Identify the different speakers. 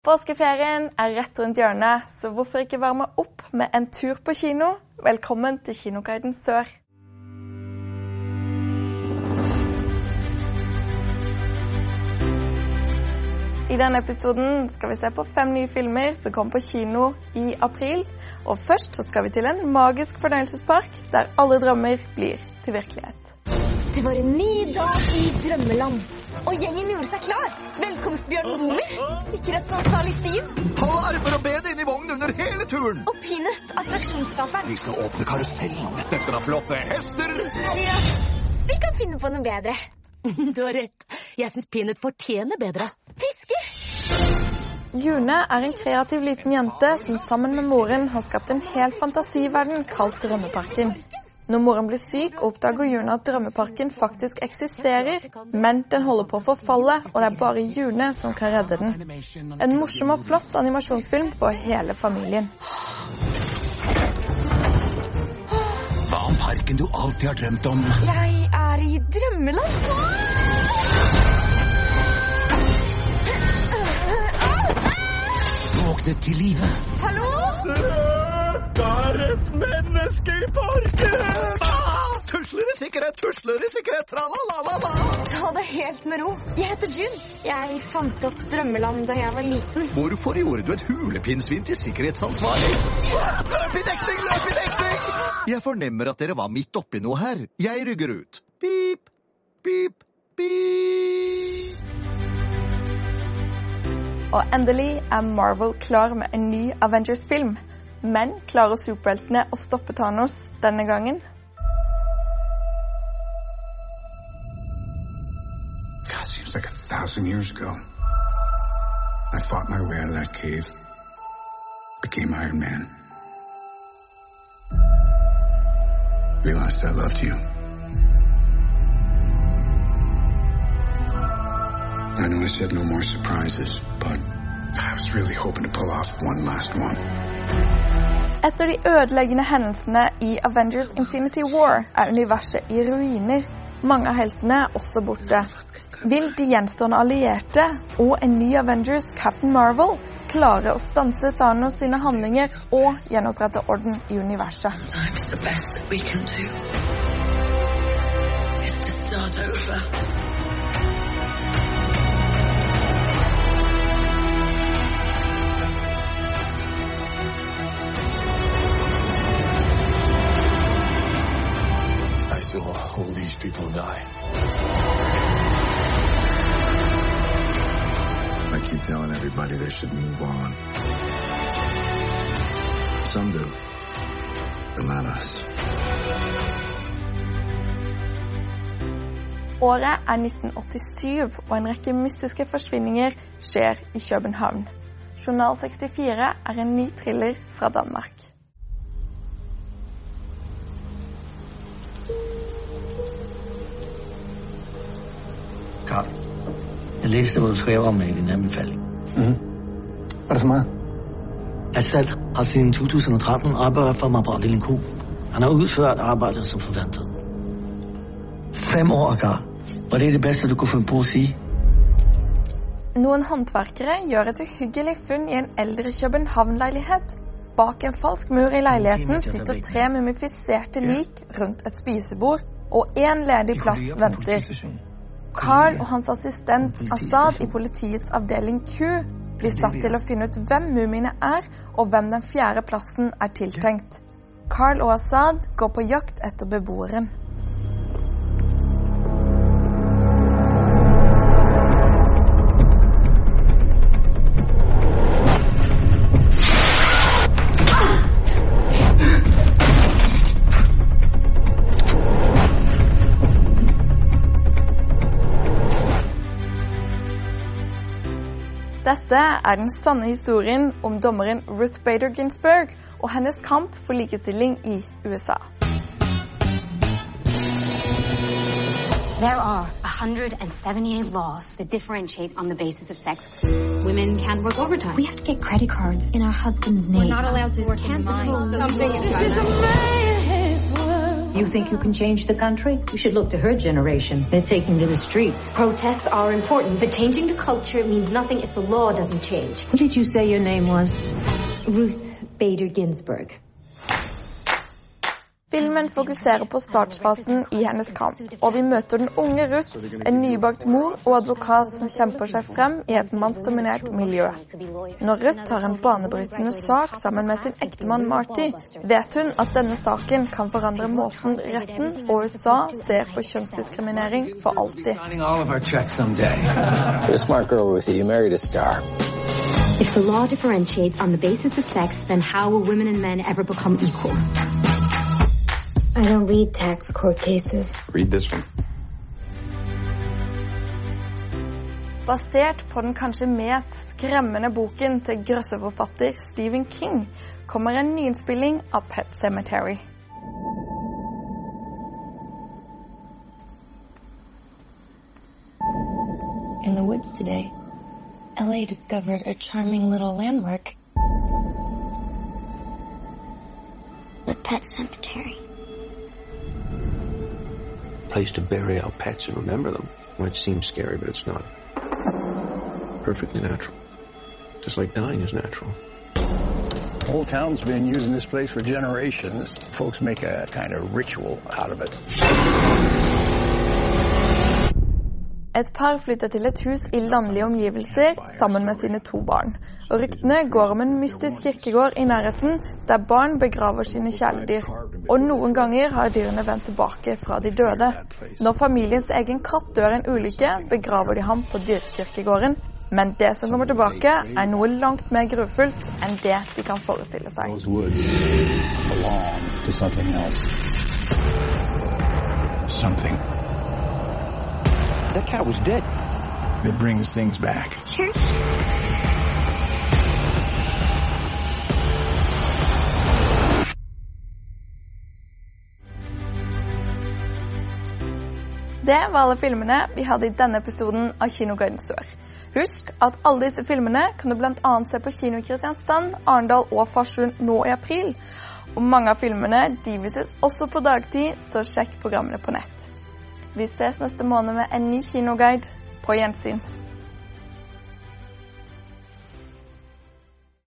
Speaker 1: Påskeferien er rett rundt hjørnet, så hvorfor ikke varme opp med en tur på kino? Velkommen til Kinoguiden Sør. I denne episoden skal vi se på fem nye filmer som kommer på kino i april. Og først så skal vi til en magisk fornøyelsespark der alle drømmer blir til virkelighet.
Speaker 2: Det var en ny dag i drømmeland. Og gjengen gjorde seg klar. Velkomstbjørnen Boomer, sikkerhetsansvarlig Steve
Speaker 3: Ha armer og ben inn i vognen under hele turen.
Speaker 2: og Peanut, attraksjonsskaperen.
Speaker 3: Vi skal åpne karusellen. Den skal ha flotte hester.
Speaker 2: Seriøst, vi kan finne på noe bedre.
Speaker 4: Du har rett. Jeg syns Peanut fortjener bedre.
Speaker 2: Fiske!
Speaker 1: June er en kreativ liten jente som sammen med moren har skapt en hel fantasiverden kalt Drømmeparken. Når moren blir syk, oppdager June at Drømmeparken faktisk eksisterer, men den holder på å forfalle, og det er bare June som kan redde den. En morsom og flott animasjonsfilm for hele familien.
Speaker 3: Hva om parken du alltid har drømt om?
Speaker 2: Jeg er i drømmeland.
Speaker 3: Våknet til live.
Speaker 2: Hallo?
Speaker 3: Det er et menneske i parken! Ah! Tusler i sikkerhet, tusler i sikkerhet, tra-la-la-la-la.
Speaker 2: Ta det helt med ro. Jeg heter June. Jeg fant opp drømmeland da jeg var liten.
Speaker 3: Hvorfor gjorde du et hulepinnsvin til sikkerhetsansvarlig? Løp i dekning, løp i dekning! Jeg fornemmer at dere var midt oppi noe her. Jeg rygger ut. Pip, pip, pip.
Speaker 1: Og endelig er Marvel klar med en ny Avengers-film. Men klarer superheltene å?
Speaker 5: God, seems like a thousand years ago. I fought my way out of that cave, became Iron Man. Realized I loved you. I know I said no more surprises, but I was really hoping to pull off one last one.
Speaker 1: Etter de ødeleggende hendelsene i Avengers Infinity War er universet i ruiner. Mange av heltene er også borte. Vil de gjenstående allierte og en ny Avengers, Captain Marvel, klare å stanse Thanos sine handlinger og gjenopprette orden i universet?
Speaker 6: Sometimes the best we can do is to start over.
Speaker 5: I saw all these people die. I keep telling everybody they should move on. Some do, but not us.
Speaker 1: Året er 1987, og en rekke mystiske forsvinninger skjer i København. Journal 64 er en ny thriller fra Danmark.
Speaker 7: Karl, jeg leste hva du skrev om i din anbefaling.
Speaker 5: Hvad er det for mig?
Speaker 7: Assad har siden 2013 arbejdet for mig på afdeling Q. Han har udført arbejdet som forventet. Fem år, Karl. Var det det bedste, du kunne finde på at sige?
Speaker 1: Noen håndverkere gjør et uhyggelig funn i en eldre København-leilighet. Bak en falsk mur i leiligheten sitter tre mumifiserte lik rundt et spisebord, og én ledig plass venter. Carl og hans assistent Assad i politiets avdeling Q blir satt til å finne ut hvem mumiene er, og hvem den fjerde plassen er tiltenkt. Carl og Assad går på jakt etter beboeren. Dette er den sanne historien om dommeren Ruth Bader Ginsburg og hennes kamp for likestilling i USA.
Speaker 8: There are 178 laws that differentiate on the basis of sex. Women can't work overtime.
Speaker 2: We have to get credit cards in our husband's name.
Speaker 8: We're not allowed to work in mine. Something is
Speaker 2: This
Speaker 4: You think you can change the country? You should look to her generation. They're taking to the streets.
Speaker 2: Protests are important, but changing the culture means nothing if the law doesn't change.
Speaker 4: What did you say your name was?
Speaker 2: Ruth Bader Ginsburg.
Speaker 1: Filmen fokuserer på startfasen i hennes kamp, og vi møter den unge Ruth, en nybakt mor og advokat som kjemper seg frem i et mannsdominert miljø. Når Ruth tar en banebrytende sak sammen med sin ektemann Marty, vet hun at denne saken kan forandre måten retten og USA ser på kjønnsdiskriminering for alltid.
Speaker 8: If the law differentiates on the basis of sex, then how will women and men ever become equals?
Speaker 2: I don't read tax court cases.
Speaker 5: Read this one.
Speaker 1: Basert på den kanskje mest skremmende boken til grøsseforfatter Stephen King kommer en nyinnspilling av Pet Cemetery.
Speaker 9: In the woods today, LA discovered a charming little landmark.
Speaker 2: The pet cemetery.
Speaker 10: Place to bury our pets and remember them. Might seem scary, but it's not. Perfectly natural. Just like dying is natural.
Speaker 11: The whole town's been using this place for generations. Folks make a kind of ritual out of it.
Speaker 1: Et par flytter til et hus i landlige omgivelser sammen med sine to barn. Og ryktene går om en mystisk kirkegård i nærheten der barn begraver sine kjæledyr. Og noen ganger har dyrene vendt tilbake fra de døde. Når familiens egen katt dør i en ulykke, begraver de ham på dyrekirkegården. Men det som kommer tilbake, er noe langt mer grufullt enn det de kan forestille seg.
Speaker 11: Those woods belong to something else. Something
Speaker 10: That cat was dead.
Speaker 11: that brings things back.
Speaker 2: Church?
Speaker 1: Det var alle filmene vi hadde i denne episoden av Kinoguiden Sør. Husk at alle disse filmene kan du bl.a. se på kino Kristiansand, Arendal og Farsund nå i april. Og mange av filmene de vises også på dagtid, så sjekk programmene på nett. Vi ses neste måned med en ny kinoguide. På gjensyn.